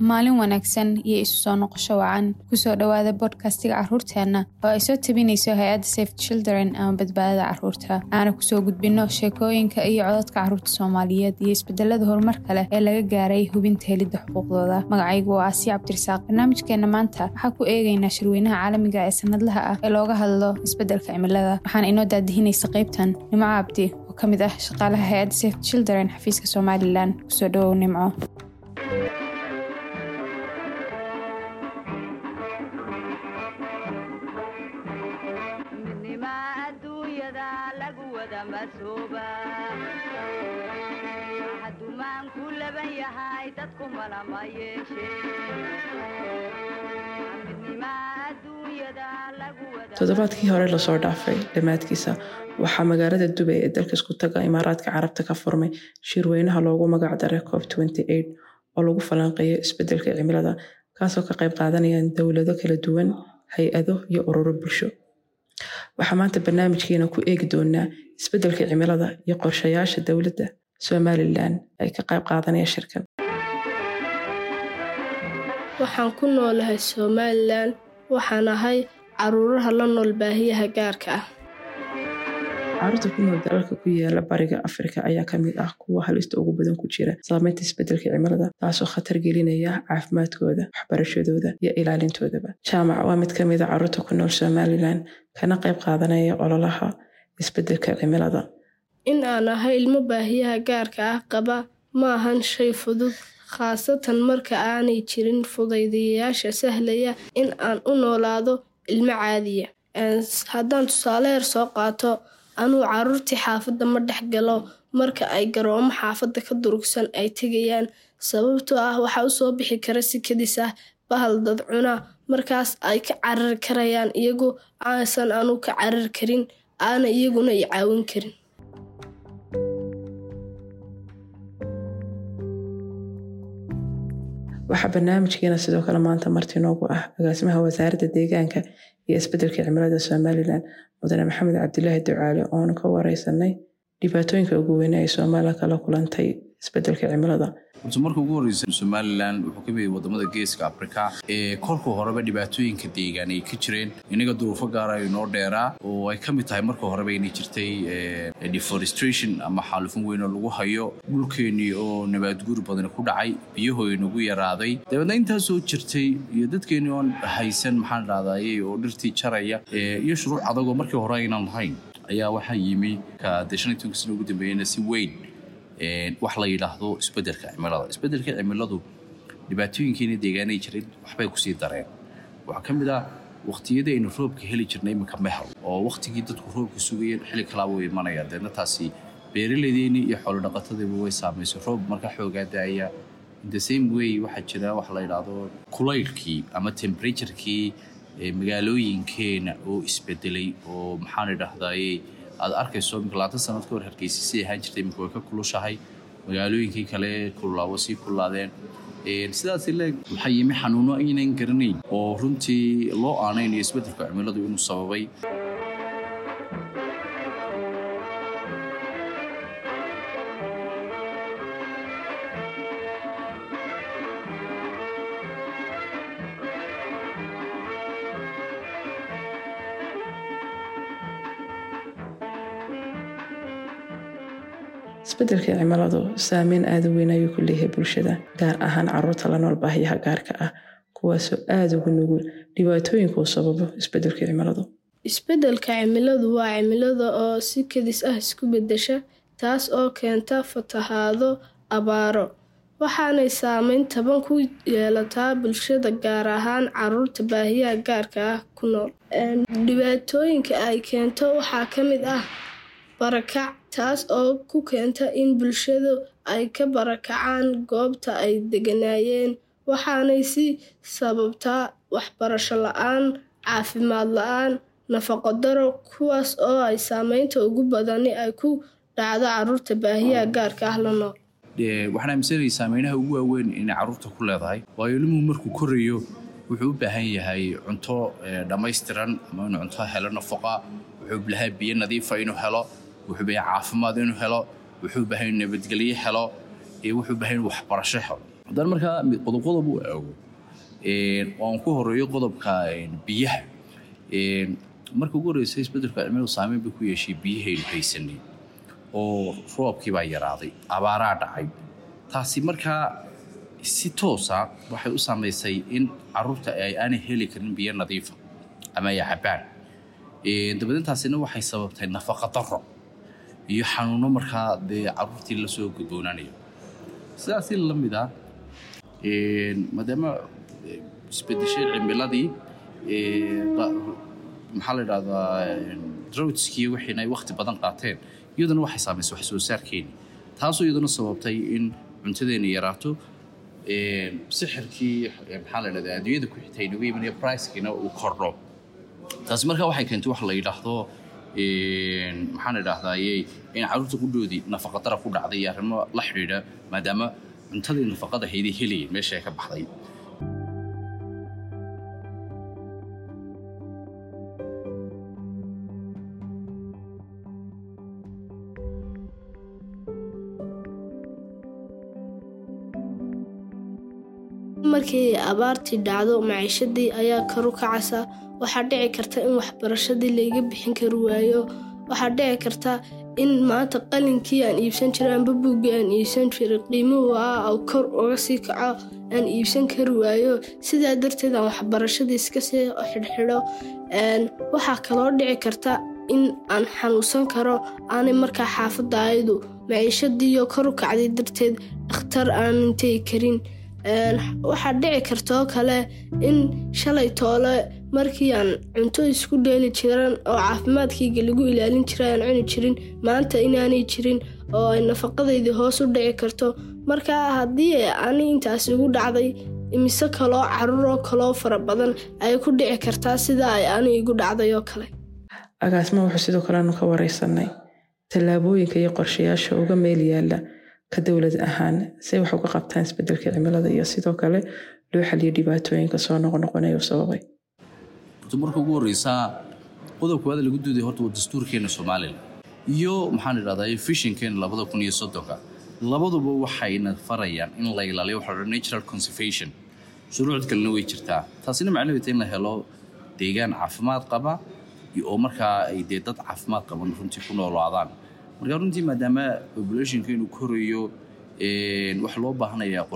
maalin wanaagsan iyo isu soo noqosho wacan. Kusoo dhowaada bodkastiga caruurteenna oo ay soo tabinayso hay'adda safe children ama badbaadada carruurta. Aana ku soo gudbinno sheekooyinka iyo cododka carruurta soomaaliyeed iyo isbedelada horumarka leh ee laga gaaray hubinta helidda xuquuqdooda. Magacaygu waa aasiya cabdirasaaq. Barnaamijkeenna maanta waxaa ku eegaynaa shirweynaha caalamiga ee sanadlaha ah ee looga hadlo isbeddelka cimilada. Waxaana inoo daadihinaysa qaybtan nimco cabdi oo ka mid ah shaqaalaha hay'adda safe children xafiiska somalilan. Kusoo dhowow nimco toddobaadkii hore la soo dhaafay dhammaadkiisa waxaa magaalada dubay ee dalka isku taga imaaraadka carabta ka furmay shirweynaha loogu magac daray cop oo lagu falanqeeyo isbeddelka cimilada kaasoo ka qayb qaadanayaan dowlado kala duwan hay'ado iyo ururo bulsho waxaa maanta barnaamijkeena ku eegi doonaa isbeddelka cimilada iyo qorshayaasha dowladda somalilan ay ka qayb qaadanayaan shirkan. Waxaan ku noolahay somalilan waxaan ahay caruuraha la nool baahiyaha gaarka ah carruurta ku nool dalalka ku yaalla bariga afrika ayaa ka mid ah kuwa halista ugu badan ku jira saameynta isbeddelka cimilada taasoo khatar gelinaya caafimaadkooda waxbarashadooda iyo ilaalintoodaba. Jaamac waa mid ka mid a carruurta ku nool somalilan kana qayb qaadanaya ololaha isbeddelka cimilada. In aan ahay ilmo baahiyaha gaarka ah qaba ma ahan shay fudud khaasatan marka aanay jirin fudaydayaasha sahlaya in aan u noolaado ilmo caadiya. Haddaan tusaale heer soo qaato anuu caruurtii xaafadda ma dhex galo marka ay garoomo xaafadda ka durugsan ay tegayaan. Sababtoo ah waxaa u soo bixi kara si kadis ah bahal dad cuna markaas ay ka carari karayaan iyagu aansan anuu ka carari karin aana iyaguna i caawin karin waxaa barnaamijkeena sidoo kale maanta marti noogu ah agaasimaha wasaaradda deegaanka iyo isbeddelka cimilada somalilan mudane maxamed cabdilaahi ducaale oonu ka wareysanay dhibaatooyinka ugu weyne ay somalilan kala kulantay isbeddelka cimilada marka ugu horreysa somalilan wuxuu ka mid waddamada geeska afrika ee kolka horeba dhibaatooyinka deegaan ay ka jireen. Inaga duruufo gaara inoo dheeraa oo ay ka mid tahay marka horeba inay jirtay deforestation ama xaalufin weyn oo lagu hayo dhulkeennii oo nabaadguur badan ku dhacay biyahoo inagu yaraaday. Dabeedna intaasoo jirtay iyo dadkeennii oon haysan maxaan dhahdaayey oo dhirtii jaraya iyo shuruuc adagoo markii hore aynan lahayn ayaa waxaa yimi ka dee shan iyo tobanka sano ugu dambeeyana si weyn wax la yidhaahdo isbeddelka cimilada. Isbeddelka cimiladu dhibaatooyinkeena deegaanay jiray waxbay ku sii dareen. Waxaa ka mid ah waqtiyadii aynu roobka heli jirnay iminka mehel oo waqtigii dadku roobka sugayeen xilli kalaaba way imanayaan deedna taasi beeraladeennii iyo xoolodhaqatadiiba way saamaysay roob markaa xoogaa daaya. The same way waxaa jira wax la yidhaahdo kulaylkii ama temperaturekii magaalooyinkeena oo isbedelay oo maxaan idhahdaye aad arkayso imika labaatan sanad ka hor hargeysa ahaan jirtay imika way ka kulushahay magaalooyinkii kale kululaabo sii kullaadeen. Sidaas leeg yimi xanuuno aynan garanayn oo runtii loo aanaynayo isbeddelka cimiladu inuu sababay isbeddelka cimiladu saameyn aada u weyn ayuu ku leeyahay bulshada gaar ahaan carruurta la nool baahiyaha gaarka ah kuwaasoo aada ugu nugul dhibaatooyinka uu sababo isbeddelka cimiladu. Isbeddelka cimiladu waa cimilada oo si kadis ah isku beddesha taas oo keenta fatahaado abaaro waxaanay saameyn taban ku yeelataa bulshada gaar ahaan carruurta baahiyaha gaarka ah ku nool. Dhibaatooyinka ay keento waxaa ka mid ah barakac taas oo ku keenta in bulshadu ay ka barakacaan goobta ay deganaayeen waxaanay si sababtaa waxbarasho la'aan caafimaad la'aan nafaqo daro kuwaas oo ay saameynta ugu badani ay ku dhacdo carruurta baahiyaha gaarka ah la nool. Waxaan aaminsanayay saameynaha ugu waaweyn inay carruurta ku leedahay. Waayo ilmuhu markuu korayo wuxuu u baahan yahay cunto dhammaystiran ama inuu cunto helo nafaqa wuxuu baahan biyo nadiifa inuu helo wuxuu baahan caafimaad inuu helo wuxuu baahan nabadgelyo helo wuxuu baahan waxbarasho helo. Haddana markaa qodob qodob u aago aan ku horeeyo qodobka biyaha marka ugu horreysay isbeddelka cimiladu saameyn bay ku yeeshay biyahaynu haysanay oo roobkii baa yaraaday abaaraa dhacay. Taasi markaa si toosa waxay u saamaysay in carruurta ay aanay heli karin biyo nadiifa ama ay cabaan dabadeentaasina waxay sababtay nafaqa daro iyo xanuuno markaa dee caruurtii la soo gudboonaanayo. Sidaasi la mid ah maadaama isbedeshay cimiladii maxaa la idhahdaa drawdskii wixiina ay wakti badan qaateen. Iyaduna waxay saamaysay wax soo saarkeeni. Taasoo iyaduna sababtay in cuntadeena yaraato sixirkii maxaa la idhahdaa adduunyada ku xitay nagu imanaya pricekiina uu kordho. Taasi markaa waxay keentay wax la yidhaahdo maxaan idhahdaye in carruurta qudhoodii nafaqadara ku dhacday iyo arrimo la xidhiidha maadaama cuntadii nafaqada hayday helayeen meesha ka baxday markii abaartii dhacdo maciishadii ayaa karu kacaysa waxaa dhici karta in waxbarashadii layga bixin kari waayo. Waxaa dhici karta in maanta qalinkii aan iibsan jiray amba buuggii aan iibsan jiray qiimuhu ah u kor uga sii kaco aan iibsan kari waayo. Sidaa darteed aan waxbarashadii iska sii xidhxidho. Waxaa kaloo dhici karta in aan xanuunsan karo aanay markaa xaafadda ayadu maciishadiiyo kor u kacday darteed dhakhtar aanan tegi karin waxaa dhici kartoo kale in shalay toole markii aan cunto isku dheeli jiran oo caafimaadkayga lagu ilaalin jiray aan cuni jirin maanta inaanay jirin oo ay nafaqadaydii hoos u dhici karto. Markaa haddii ani intaas igu dhacday imise kaloo caruuroo kaloo fara badan ay ku dhici kartaa sida ay ani igu dhacday oo kale. Agaasma wuxuu sidoo kale aanu ka wareysanay. Tallaabooyinka iyo qorshayaasha uga meel yaalla ka dowlad ahaan say wax uga qabtaan isbeddelka cimilada iyo sidoo kale loo xaliyo dhibaatooyinka soo noqonoqonaya u sababay. Marka ugu horeysaa qodobka lagu duuday horta waa dastuurkeena somalilan iyo maxaan idhahdaa fishinkeena labada kun iyo soddonka labaduba waxayna farayaan in la ilaaliyo waxa la natural conservation. Shuruucd kalena way jirtaa. Taasina macnaheedu in la helo deegaan caafimaad qaba oo markaa ay dee dad caafimaad qaban runtii ku noolaadaan marka runtii maadaama populationkeenu korayo waxa loo baahanayaa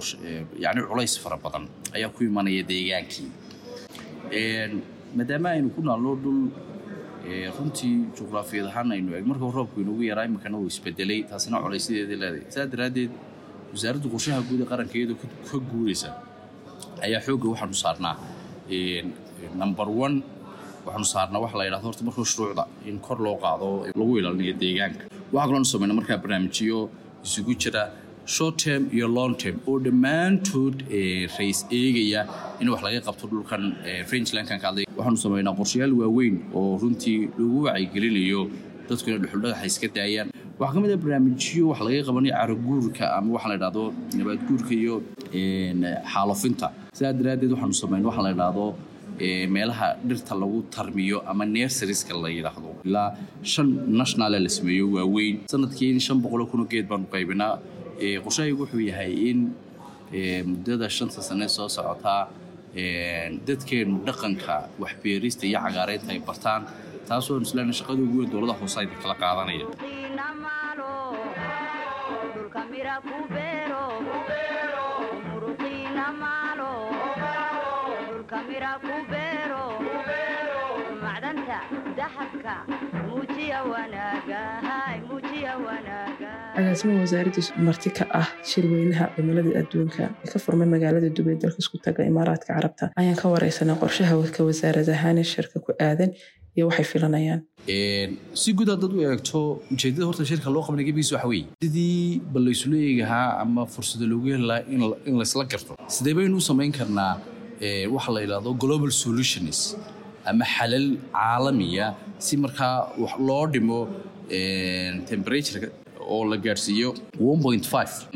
yani culays fara badan ayaa ku imanaya deegaankii. Maadaama aynu ku naalno dhul runtii juqraafiyad ahaan aynu eeg marka roobku inugu yaraa iminkana uu isbedelay taasina culaysideedii leedahay. Saa daraaddeed wasaaradda qorshaha guud ee qaranka iyadoo ka guuraysa ayaa xoogga waxaanu saarnaa. Number one waxaanu saarnaa waxa la yidhahdo horta marka shuruucda in kor loo qaado lagu ilaalinayo deegaanka waxaa kaloonu samayna markaa barnaamijyo isugu jira short term iyo long term. Oo dhammaantood rays eegaya in wax laga qabto dhulkan frenchlandkan ka hadlay. Waxaanu samaynaa qorshayaal waaweyn oo runtii lagu wacyigelinayo dadku inay dhuxuldhagaxa iska daayaan. Waxaa ka mid ah barnaamijyo wax laga qabanayo caraguurka ama waxa la yidhahdo nabaadguurka iyo xaalufinta sidaa daraaddeed waxaanu samayn waxa la yidhahdo meelaha dhirta lagu tarmiyo ama nersariska la yidhaahdo ilaa shan nationala la sameeyo waaweyn. Sanadkii in shan boqoloo kunoo geed baanu qaybinaa. Qorshahaygu wuxuu yahay in muddada shanta sane soo socotaa dadkeennu dhaqanka waxbeerista iyo cagaareynta ay bartaan taasoo islaana shaqada ugu weyn dowladda hoose ay kala qaadanaya agaasima wasaaradda marti ka ah shirweynaha cimilada adduunka. Ee ka furmay magaalada dubay dalka isku taga imaaraadka carabta. Ayaan ka wareysanay qorshaha ka wasaarad ahaan shirka ku aadan iyo waxay filanayaan. Si guud haddaad u eegto ujeedada horta shirka loo qabanay gebigiisa waxa weeye. Sidii bal laysula eegahaa ama fursada loogu heli lahaa in laysla garto. Sidee baynu u samayn karnaa waxa la yidhahdo global solutions ama xalal caalamiya. Si markaa wax loo dhimo temperatureka oo la gaadhsiiyo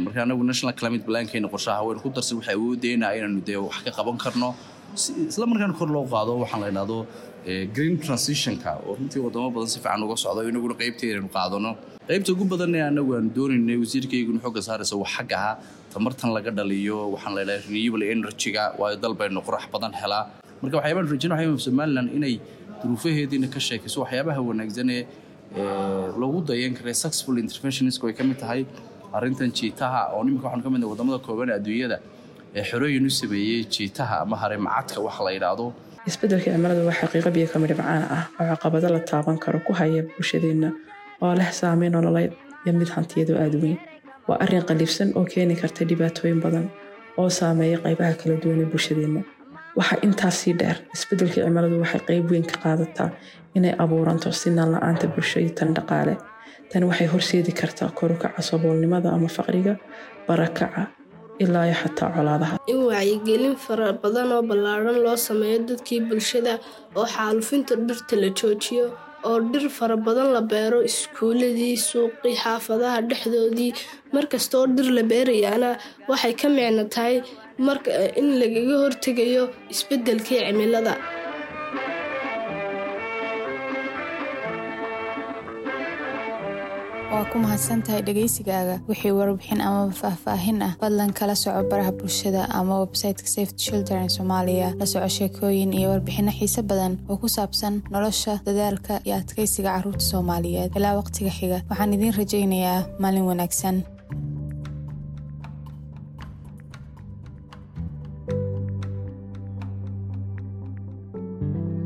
marka anagu national climate plankeena qorshaha waynu ku darsan waxay awoodeyna inaynu dee wax ka qaban karno isla kor loo qaado waxaan la idhahdo green transitionka oo runtii wadamo badan si fiican uga socda inaguna qaybteedanu qaadano. Qaybta ugu badanee anagu aan doonaynay wasiirkayguna xooga saaraysa wax ah tamartan laga dhaliyo waxaan la idhaha renewable energy-ga waayo dal baynu qorax badan helaa. Marka waxyaabaan rajayna waxaa somaliland inay duruufaheediina ka sheekayso waxyaabaha wanaagsan ee lagu dayan karay successful interventionist ay ka mid tahay arrintan jiitaha oo niminka waxaanu ka midnahay waddamada kooban adduunyada ee xorooyin u sameeyey jiitaha ama harimacadka wax la yidhaahdo isbeddelka cimiladu waa xaqiiqo biyo ka ah oo caqabado la taaban karo ku haya bulshadeenna oo leh saameyn nololeed iyo mid hantiyadu aada weyn. Waa arrin qaliibsan oo keeni karta dhibaatooyin badan oo saameeya qaybaha kala duwan ee bulshadeenna. Waxaa intaas dheer isbeddelka cimiladu waxay qayb weyn ka qaadataa inay abuuranto sinaan la'aanta bulsho iyo tan dhaqaale. Tani waxay horseedi kartaa korukaca saboolnimada ama faqriga barakaca ilaa xataa colaadaha. In wacyigelin fara badan oo ballaadhan loo sameeyo dadkii bulshada oo xaalufinta dhirta la joojiyo oo dhir fara badan la beero iskuuladii suuqii xaafadaha dhexdoodii. Markasta oo dhir la beerayaana waxay ka micno tahay marka in lagaga hortegayo isbeddelkii cimilada waa ku mahadsan tahay dhegaysigaaga wixii warbixin amaba faahfaahin ah. Fadlan kala soco baraha bulshada ama websiteka safety children soomaaliya. La soco sheekooyin iyo warbixinno xiise badan oo ku saabsan nolosha dadaalka iyo adkaysiga carruurta soomaaliyeed. Ilaa waqtiga xiga waxaan idiin rajaynayaa maalin wanaagsan